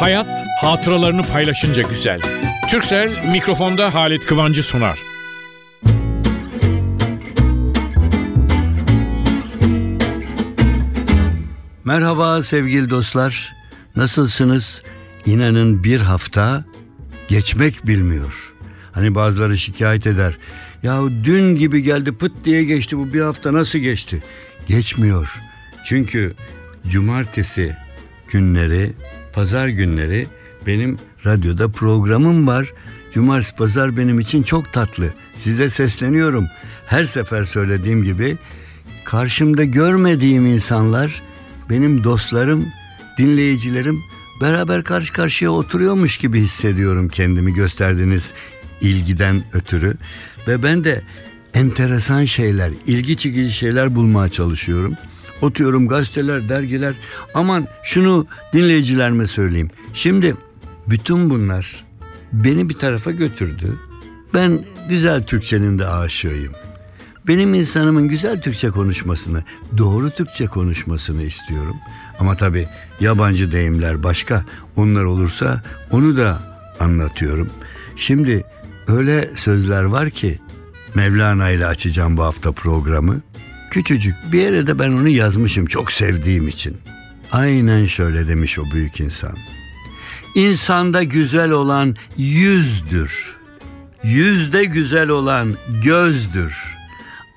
Hayat hatıralarını paylaşınca güzel. Türksel mikrofonda Halit Kıvancı sunar. Merhaba sevgili dostlar. Nasılsınız? İnanın bir hafta geçmek bilmiyor. Hani bazıları şikayet eder. Ya dün gibi geldi pıt diye geçti bu bir hafta nasıl geçti? Geçmiyor. Çünkü cumartesi günleri, pazar günleri benim radyoda programım var. Cumartesi pazar benim için çok tatlı. Size sesleniyorum. Her sefer söylediğim gibi karşımda görmediğim insanlar benim dostlarım, dinleyicilerim beraber karşı karşıya oturuyormuş gibi hissediyorum kendimi gösterdiğiniz ilgiden ötürü ve ben de enteresan şeyler, ilgi çekici şeyler bulmaya çalışıyorum. Oturuyorum gazeteler, dergiler. Aman şunu dinleyicilerime söyleyeyim. Şimdi bütün bunlar beni bir tarafa götürdü. Ben güzel Türkçenin de aşığıyım. Benim insanımın güzel Türkçe konuşmasını, doğru Türkçe konuşmasını istiyorum. Ama tabii yabancı deyimler başka. Onlar olursa onu da anlatıyorum. Şimdi öyle sözler var ki Mevlana ile açacağım bu hafta programı. Küçücük bir yere de ben onu yazmışım çok sevdiğim için. Aynen şöyle demiş o büyük insan. İnsanda güzel olan yüzdür. Yüzde güzel olan gözdür.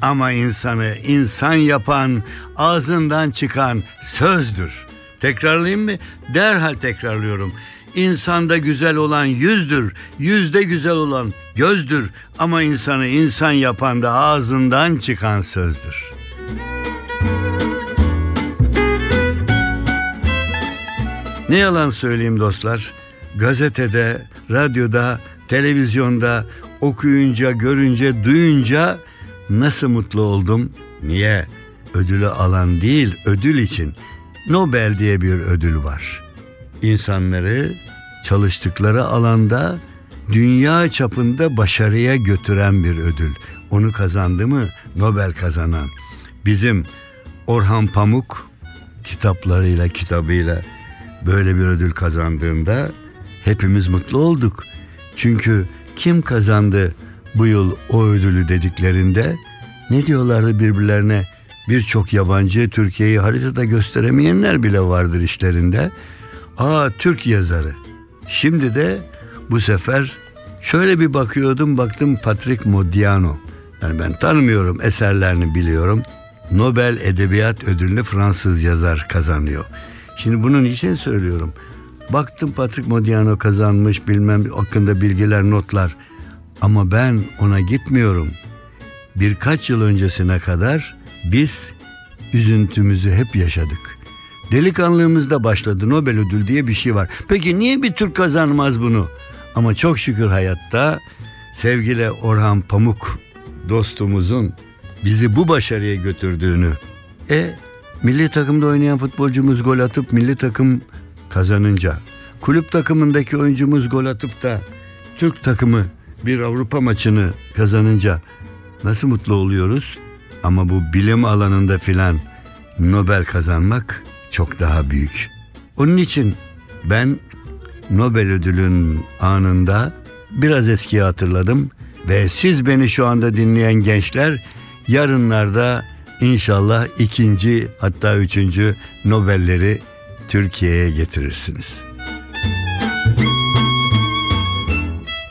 Ama insanı insan yapan ağzından çıkan sözdür. Tekrarlayayım mı? Derhal tekrarlıyorum. İnsanda güzel olan yüzdür, yüzde güzel olan gözdür ama insanı insan yapan da ağzından çıkan sözdür. Ne yalan söyleyeyim dostlar, gazetede, radyoda, televizyonda okuyunca, görünce, duyunca nasıl mutlu oldum? Niye? Ödülü alan değil, ödül için. Nobel diye bir ödül var. İnsanları çalıştıkları alanda dünya çapında başarıya götüren bir ödül. Onu kazandı mı Nobel kazanan. Bizim Orhan Pamuk kitaplarıyla, kitabıyla böyle bir ödül kazandığında hepimiz mutlu olduk. Çünkü kim kazandı bu yıl o ödülü dediklerinde ne diyorlardı birbirlerine? Birçok yabancı Türkiye'yi haritada gösteremeyenler bile vardır işlerinde. Aa Türk yazarı. Şimdi de bu sefer şöyle bir bakıyordum baktım Patrick Modiano. Yani ben tanımıyorum eserlerini biliyorum. Nobel Edebiyat Ödülünü Fransız yazar kazanıyor. Şimdi bunun için söylüyorum. Baktım Patrick Modiano kazanmış bilmem hakkında bilgiler notlar. Ama ben ona gitmiyorum. Birkaç yıl öncesine kadar biz üzüntümüzü hep yaşadık. Delikanlığımızda başladı Nobel ödül diye bir şey var. Peki niye bir Türk kazanmaz bunu? Ama çok şükür hayatta sevgili Orhan Pamuk dostumuzun bizi bu başarıya götürdüğünü. E milli takımda oynayan futbolcumuz gol atıp milli takım kazanınca, kulüp takımındaki oyuncumuz gol atıp da Türk takımı bir Avrupa maçını kazanınca nasıl mutlu oluyoruz? Ama bu bilim alanında filan Nobel kazanmak çok daha büyük. Onun için ben Nobel ödülün anında biraz eskiyi hatırladım ve siz beni şu anda dinleyen gençler yarınlarda inşallah ikinci hatta üçüncü Nobelleri Türkiye'ye getirirsiniz.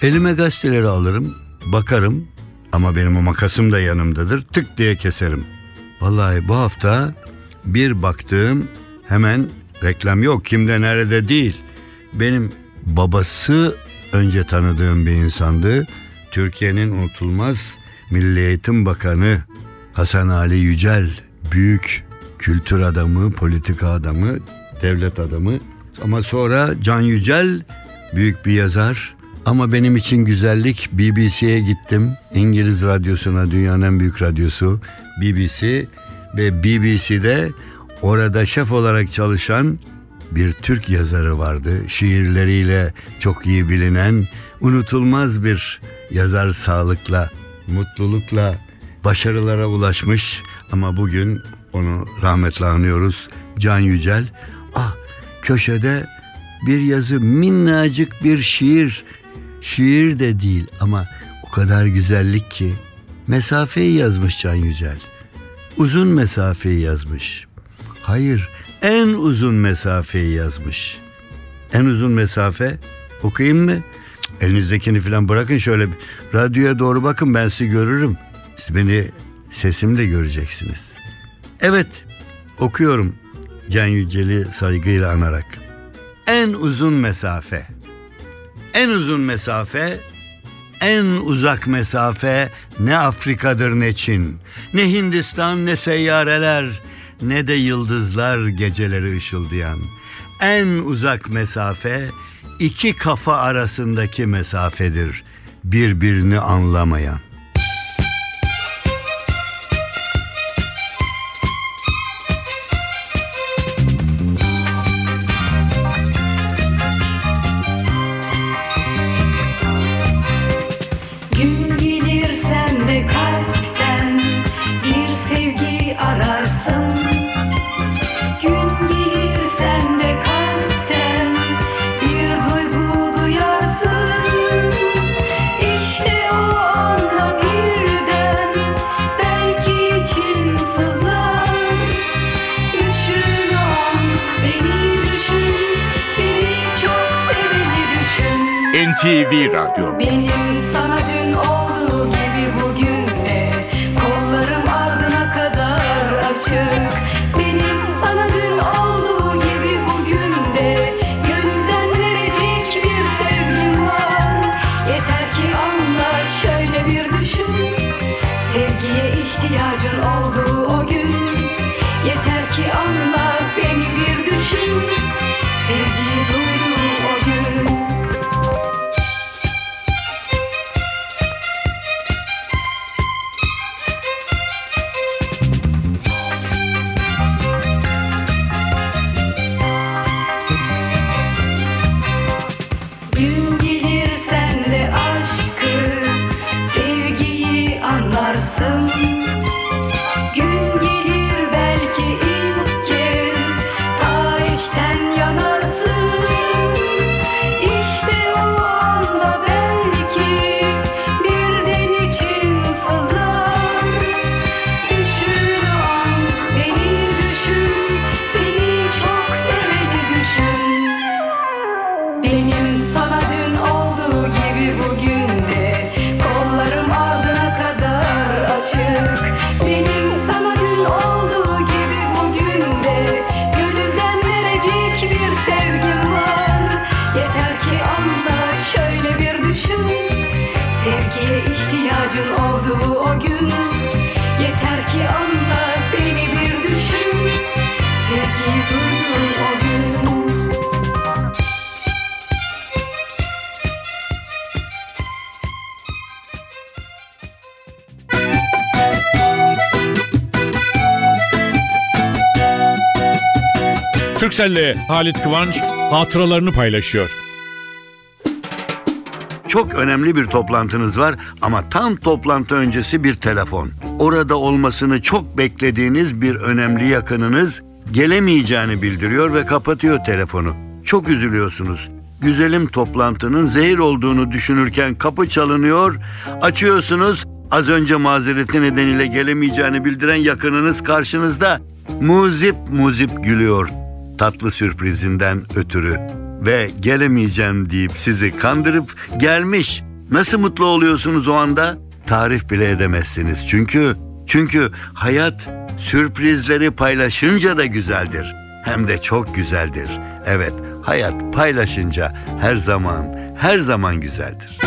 Elime gazeteleri alırım, bakarım ama benim o makasım da yanımdadır. Tık diye keserim. Vallahi bu hafta bir baktığım hemen reklam yok kimde nerede değil. Benim babası önce tanıdığım bir insandı. Türkiye'nin unutulmaz Milli Eğitim Bakanı Hasan Ali Yücel büyük kültür adamı, politika adamı, devlet adamı. Ama sonra Can Yücel büyük bir yazar. Ama benim için güzellik BBC'ye gittim. İngiliz radyosuna, dünyanın en büyük radyosu BBC ve BBC'de orada şef olarak çalışan bir Türk yazarı vardı. Şiirleriyle çok iyi bilinen, unutulmaz bir yazar sağlıkla, mutlulukla başarılara ulaşmış ama bugün onu rahmetle anıyoruz. Can Yücel. Ah köşede bir yazı, minnacık bir şiir. Şiir de değil ama o kadar güzellik ki mesafeyi yazmış Can Yücel. Uzun mesafeyi yazmış. Hayır, en uzun mesafeyi yazmış. En uzun mesafe okuyayım mı? Elinizdekini falan bırakın şöyle radyoya doğru bakın ben sizi görürüm. Beni sesimle göreceksiniz. Evet okuyorum Can Yücel'i saygıyla anarak. En uzun mesafe. En uzun mesafe en uzak mesafe ne Afrika'dır ne Çin, ne Hindistan ne seyyareler, ne de yıldızlar geceleri ışıldayan. En uzak mesafe iki kafa arasındaki mesafedir, birbirini anlamayan. NTV Radyo. Benim sana dün olduğu gibi bugün de. Kollarım ardına kadar açık. Benim sana dün olduğu gibi bugün de. Gönülden verecek bir sevgim var. Yeter ki anla şöyle bir düşün. Sevgiye ihtiyacın olduğu o gün. Yeter ki anla beni bir düşün. Sevgiyi duyduğu Türkcell'le Halit Kıvanç hatıralarını paylaşıyor. Çok önemli bir toplantınız var ama tam toplantı öncesi bir telefon. Orada olmasını çok beklediğiniz bir önemli yakınınız gelemeyeceğini bildiriyor ve kapatıyor telefonu. Çok üzülüyorsunuz. Güzelim toplantının zehir olduğunu düşünürken kapı çalınıyor. Açıyorsunuz. Az önce mazereti nedeniyle gelemeyeceğini bildiren yakınınız karşınızda. Muzip muzip gülüyor tatlı sürprizinden ötürü ve gelemeyeceğim deyip sizi kandırıp gelmiş. Nasıl mutlu oluyorsunuz o anda? Tarif bile edemezsiniz. Çünkü çünkü hayat sürprizleri paylaşınca da güzeldir. Hem de çok güzeldir. Evet, hayat paylaşınca her zaman her zaman güzeldir.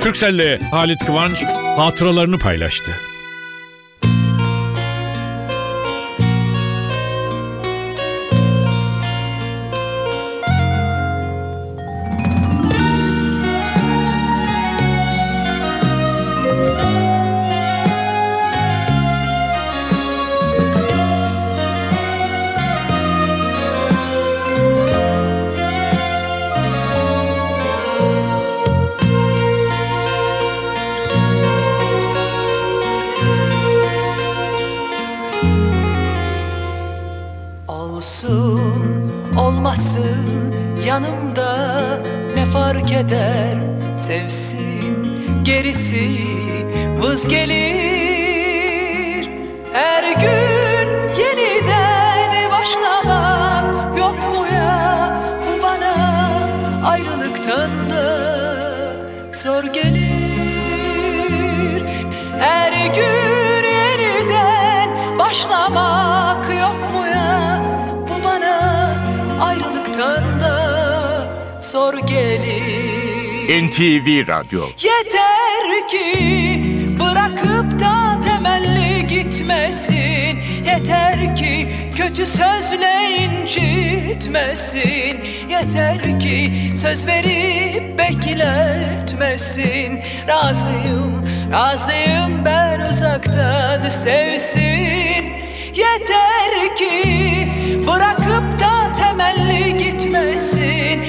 Türkcell'le Halit Kıvanç hatıralarını paylaştı. Yanımda ne fark eder? Sevsin gerisi vız gelir zor gelir. NTV Radyo. Yeter ki bırakıp da temelli gitmesin. Yeter ki kötü sözle incitmesin. Yeter ki söz verip bekletmesin. Razıyım, razıyım ben uzaktan sevsin. Yeter ki bırakıp da temelli gitmesin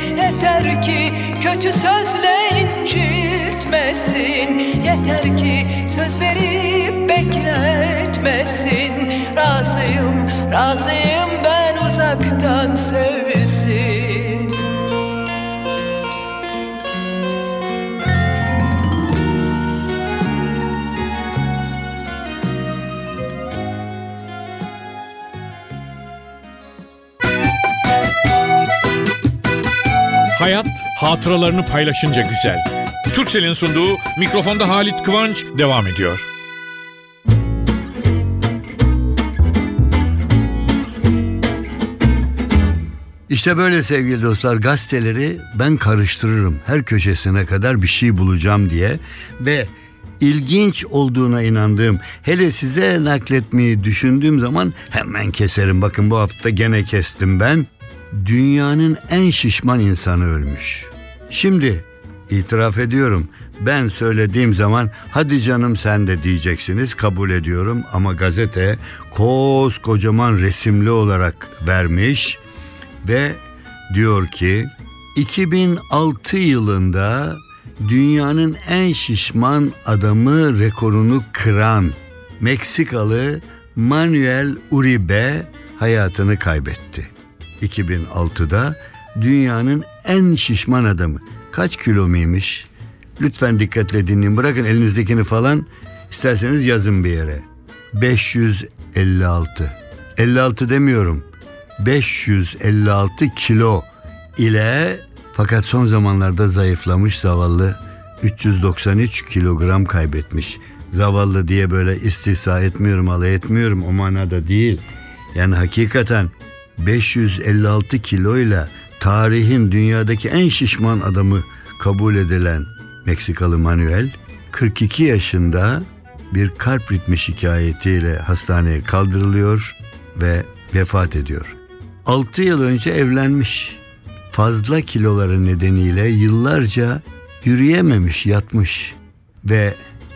kötü sözle incitmesin. Yeter ki söz verip bekletmesin. Razıyım, razıyım ben uzaktan sevsin Hayat hatıralarını paylaşınca güzel. Türksel'in sunduğu mikrofonda Halit Kıvanç devam ediyor. İşte böyle sevgili dostlar gazeteleri ben karıştırırım. Her köşesine kadar bir şey bulacağım diye ve ilginç olduğuna inandığım hele size nakletmeyi düşündüğüm zaman hemen keserim. Bakın bu hafta gene kestim ben. Dünyanın en şişman insanı ölmüş. Şimdi itiraf ediyorum ben söylediğim zaman hadi canım sen de diyeceksiniz kabul ediyorum ama gazete koskocaman resimli olarak vermiş ve diyor ki 2006 yılında dünyanın en şişman adamı rekorunu kıran Meksikalı Manuel Uribe hayatını kaybetti. 2006'da dünyanın en şişman adamı. Kaç kilo muymuş? Lütfen dikkatle dinleyin. Bırakın elinizdekini falan. isterseniz yazın bir yere. 556. 56 demiyorum. 556 kilo ile fakat son zamanlarda zayıflamış zavallı 393 kilogram kaybetmiş. Zavallı diye böyle istihsa etmiyorum, alay etmiyorum o manada değil. Yani hakikaten 556 kiloyla tarihin dünyadaki en şişman adamı kabul edilen Meksikalı Manuel 42 yaşında bir kalp ritmi şikayetiyle hastaneye kaldırılıyor ve vefat ediyor. 6 yıl önce evlenmiş. Fazla kiloları nedeniyle yıllarca yürüyememiş, yatmış ve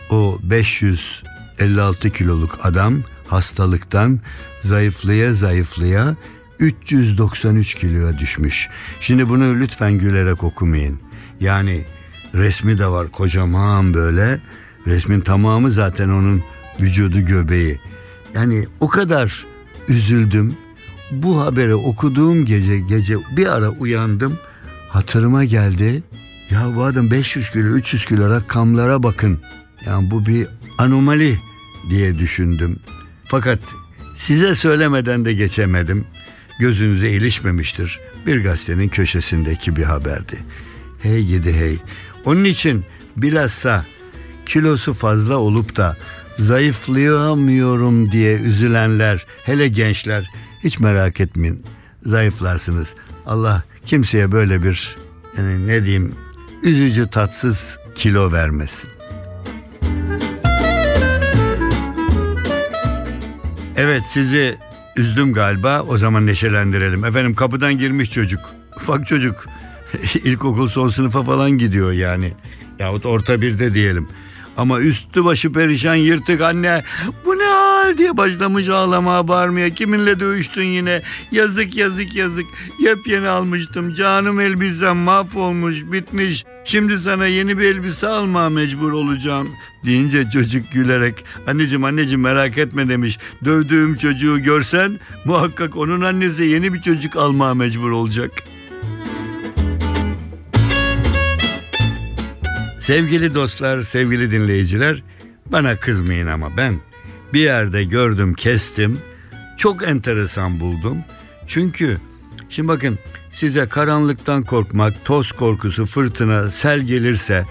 o 556 kiloluk adam hastalıktan zayıflaya zayıflaya 393 kiloya düşmüş. Şimdi bunu lütfen gülerek okumayın. Yani resmi de var kocaman böyle. Resmin tamamı zaten onun vücudu göbeği. Yani o kadar üzüldüm. Bu haberi okuduğum gece gece bir ara uyandım. Hatırıma geldi. Ya bu adam 500 kilo 300 kilo rakamlara bakın. Yani bu bir anomali diye düşündüm. Fakat size söylemeden de geçemedim. Gözünüze ilişmemiştir. Bir gazetenin köşesindeki bir haberdi. Hey gidi hey. Onun için bilhassa kilosu fazla olup da zayıflayamıyorum diye üzülenler, hele gençler hiç merak etmeyin. Zayıflarsınız. Allah kimseye böyle bir yani ne diyeyim üzücü tatsız kilo vermesin. Evet sizi üzdüm galiba. O zaman neşelendirelim. Efendim kapıdan girmiş çocuk. Ufak çocuk. İlkokul son sınıfa falan gidiyor yani. Yahut orta birde diyelim. Ama üstü başı perişan yırtık anne bu ne hal diye başlamış ağlamaya bağırmaya. Kiminle dövüştün yine yazık yazık yazık yepyeni almıştım canım elbisem mahvolmuş bitmiş Şimdi sana yeni bir elbise almaya mecbur olacağım. Deyince çocuk gülerek anneciğim anneciğim merak etme demiş. Dövdüğüm çocuğu görsen muhakkak onun annesi yeni bir çocuk almaya mecbur olacak. Sevgili dostlar, sevgili dinleyiciler, bana kızmayın ama ben bir yerde gördüm, kestim. Çok enteresan buldum. Çünkü şimdi bakın size karanlıktan korkmak, toz korkusu, fırtına, sel gelirse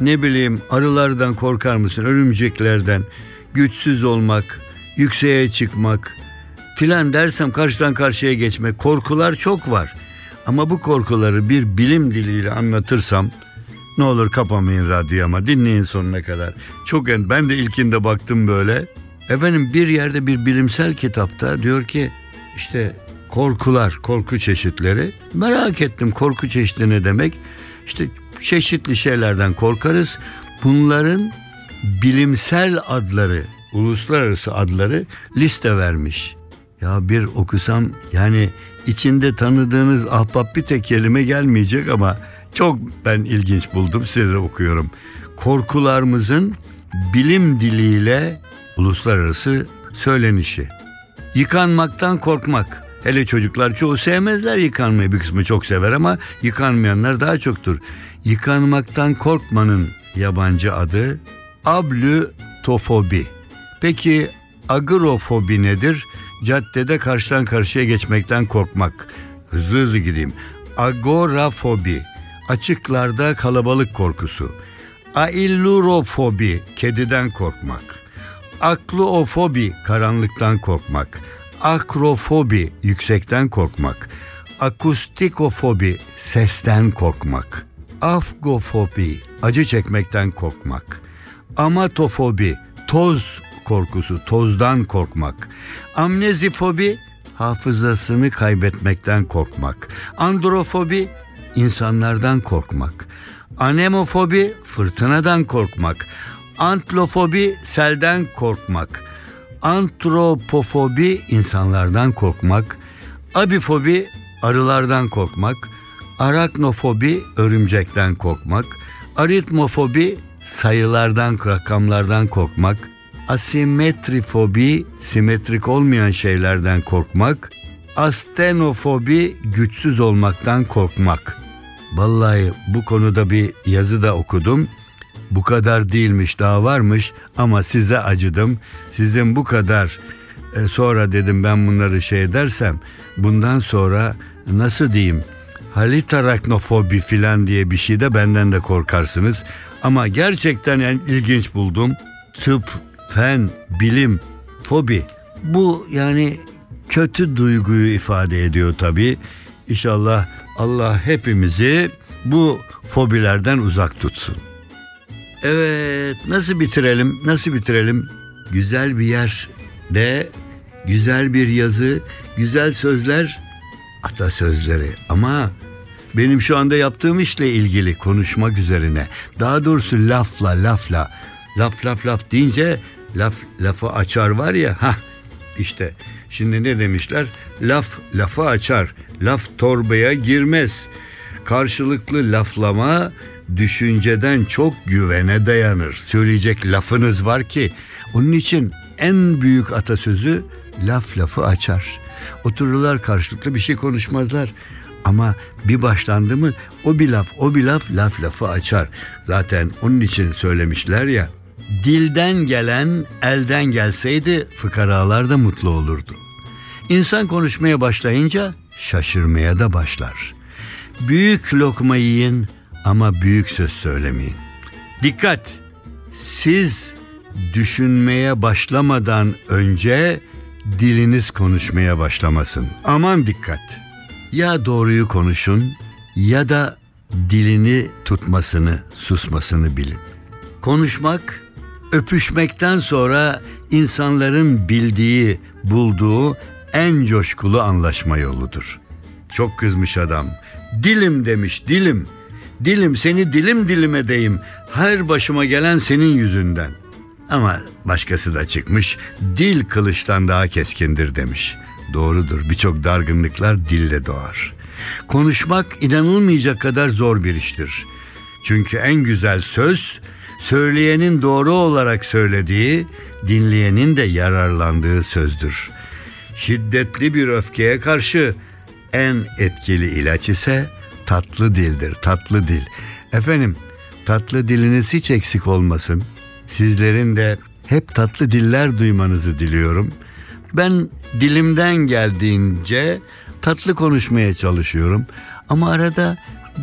ne bileyim arılardan korkar mısın, örümceklerden, güçsüz olmak, yükseğe çıkmak filan dersem karşıdan karşıya geçmek korkular çok var. Ama bu korkuları bir bilim diliyle anlatırsam ne olur kapamayın radyoyu ama dinleyin sonuna kadar. Çok en ben de ilkinde baktım böyle. Efendim bir yerde bir bilimsel kitapta diyor ki işte korkular, korku çeşitleri. Merak ettim korku çeşidi ne demek? İşte çeşitli şeylerden korkarız. Bunların bilimsel adları, uluslararası adları liste vermiş. Ya bir okusam yani içinde tanıdığınız ahbap bir tek kelime gelmeyecek ama çok ben ilginç buldum size de okuyorum. Korkularımızın bilim diliyle uluslararası söylenişi. Yıkanmaktan korkmak. Hele çocuklar çoğu sevmezler yıkanmayı. Bir kısmı çok sever ama yıkanmayanlar daha çoktur. Yıkanmaktan korkmanın yabancı adı ablütofobi. Peki agrofobi nedir? Caddede karşıdan karşıya geçmekten korkmak. Hızlı hızlı gideyim. Agorafobi. Açıklarda kalabalık korkusu. Aillurofobi. Kediden korkmak. Akluofobi. Karanlıktan korkmak. Akrofobi. Yüksekten korkmak. Akustikofobi. Sesten korkmak. Afgofobi. Acı çekmekten korkmak. Amatofobi. Toz korkusu, tozdan korkmak. Amnezifobi, hafızasını kaybetmekten korkmak. Androfobi, insanlardan korkmak. Anemofobi, fırtınadan korkmak. Antlofobi, selden korkmak. Antropofobi, insanlardan korkmak. Abifobi, arılardan korkmak. Araknofobi, örümcekten korkmak. Aritmofobi, sayılardan, rakamlardan korkmak asimetrifobi, simetrik olmayan şeylerden korkmak, astenofobi, güçsüz olmaktan korkmak. Vallahi bu konuda bir yazı da okudum. Bu kadar değilmiş, daha varmış ama size acıdım. Sizin bu kadar e, sonra dedim ben bunları şey edersem bundan sonra nasıl diyeyim halitaraknofobi filan diye bir şey de benden de korkarsınız. Ama gerçekten yani ilginç buldum. Tıp, fen, bilim, fobi. Bu yani kötü duyguyu ifade ediyor tabii. İnşallah Allah hepimizi bu fobilerden uzak tutsun. Evet, nasıl bitirelim? Nasıl bitirelim? Güzel bir yer de güzel bir yazı, güzel sözler, atasözleri. Ama benim şu anda yaptığım işle ilgili konuşmak üzerine. Daha doğrusu lafla lafla laf laf laf deyince laf lafı açar var ya ha işte şimdi ne demişler laf lafı açar laf torbaya girmez karşılıklı laflama düşünceden çok güvene dayanır söyleyecek lafınız var ki onun için en büyük atasözü laf lafı açar otururlar karşılıklı bir şey konuşmazlar ama bir başlandı mı o bir laf o bir laf laf lafı açar. Zaten onun için söylemişler ya dilden gelen elden gelseydi fıkaralar da mutlu olurdu. İnsan konuşmaya başlayınca şaşırmaya da başlar. Büyük lokma yiyin ama büyük söz söylemeyin. Dikkat! Siz düşünmeye başlamadan önce diliniz konuşmaya başlamasın. Aman dikkat! Ya doğruyu konuşun ya da dilini tutmasını, susmasını bilin. Konuşmak öpüşmekten sonra insanların bildiği, bulduğu en coşkulu anlaşma yoludur. Çok kızmış adam. Dilim demiş, dilim. Dilim seni dilim dilim edeyim. Her başıma gelen senin yüzünden. Ama başkası da çıkmış. Dil kılıçtan daha keskindir demiş. Doğrudur. Birçok dargınlıklar dille doğar. Konuşmak inanılmayacak kadar zor bir iştir. Çünkü en güzel söz söyleyenin doğru olarak söylediği, dinleyenin de yararlandığı sözdür. Şiddetli bir öfkeye karşı en etkili ilaç ise tatlı dildir, tatlı dil. Efendim, tatlı diliniz hiç eksik olmasın. Sizlerin de hep tatlı diller duymanızı diliyorum. Ben dilimden geldiğince tatlı konuşmaya çalışıyorum. Ama arada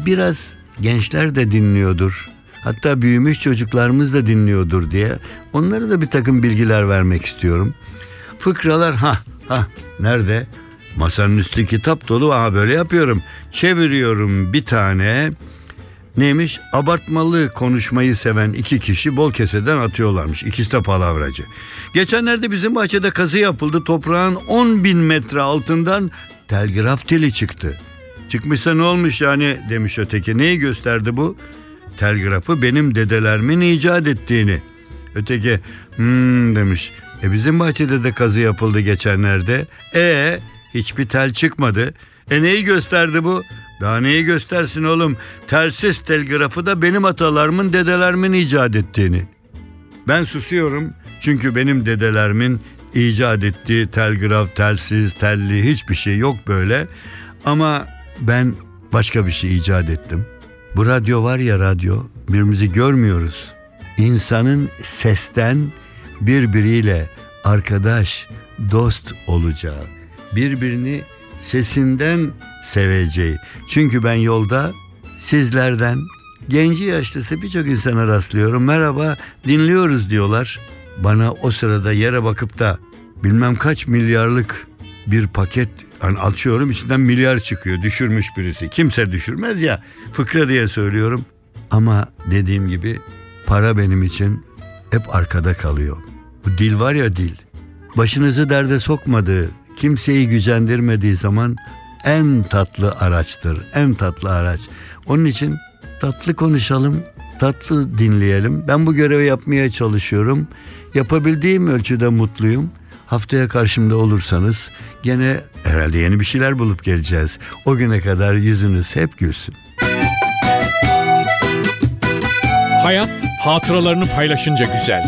biraz gençler de dinliyordur. Hatta büyümüş çocuklarımız da dinliyordur diye onlara da bir takım bilgiler vermek istiyorum. Fıkralar ha ha nerede? Masanın üstü kitap dolu. Aha böyle yapıyorum. Çeviriyorum bir tane. Neymiş? Abartmalı konuşmayı seven iki kişi bol keseden atıyorlarmış. İkisi de palavracı. Geçenlerde bizim bahçede kazı yapıldı. Toprağın 10 bin metre altından telgraf teli çıktı. Çıkmışsa ne olmuş yani demiş öteki. Neyi gösterdi bu? Telgrafı benim dedelerimin icat ettiğini. Öteki hmm demiş. E bizim bahçede de kazı yapıldı geçenlerde. E hiçbir tel çıkmadı. E neyi gösterdi bu? Daha neyi göstersin oğlum? Telsiz telgrafı da benim atalarımın dedelerimin icat ettiğini. Ben susuyorum çünkü benim dedelerimin icat ettiği telgraf, telsiz, telli hiçbir şey yok böyle. Ama ben başka bir şey icat ettim. Bu radyo var ya radyo, birbirimizi görmüyoruz. İnsanın sesten birbiriyle arkadaş, dost olacağı, birbirini sesinden seveceği. Çünkü ben yolda sizlerden genci yaşlısı birçok insana rastlıyorum. Merhaba dinliyoruz diyorlar. Bana o sırada yere bakıp da bilmem kaç milyarlık bir paket hani açıyorum içinden milyar çıkıyor düşürmüş birisi. Kimse düşürmez ya fıkra diye söylüyorum. Ama dediğim gibi para benim için hep arkada kalıyor. Bu dil var ya dil. Başınızı derde sokmadığı, kimseyi gücendirmediği zaman en tatlı araçtır. En tatlı araç. Onun için tatlı konuşalım, tatlı dinleyelim. Ben bu görevi yapmaya çalışıyorum. Yapabildiğim ölçüde mutluyum. Haftaya karşımda olursanız gene herhalde yeni bir şeyler bulup geleceğiz. O güne kadar yüzünüz hep gülsün. Hayat hatıralarını paylaşınca güzel.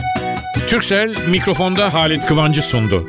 Türksel mikrofonda Halit Kıvancı sundu.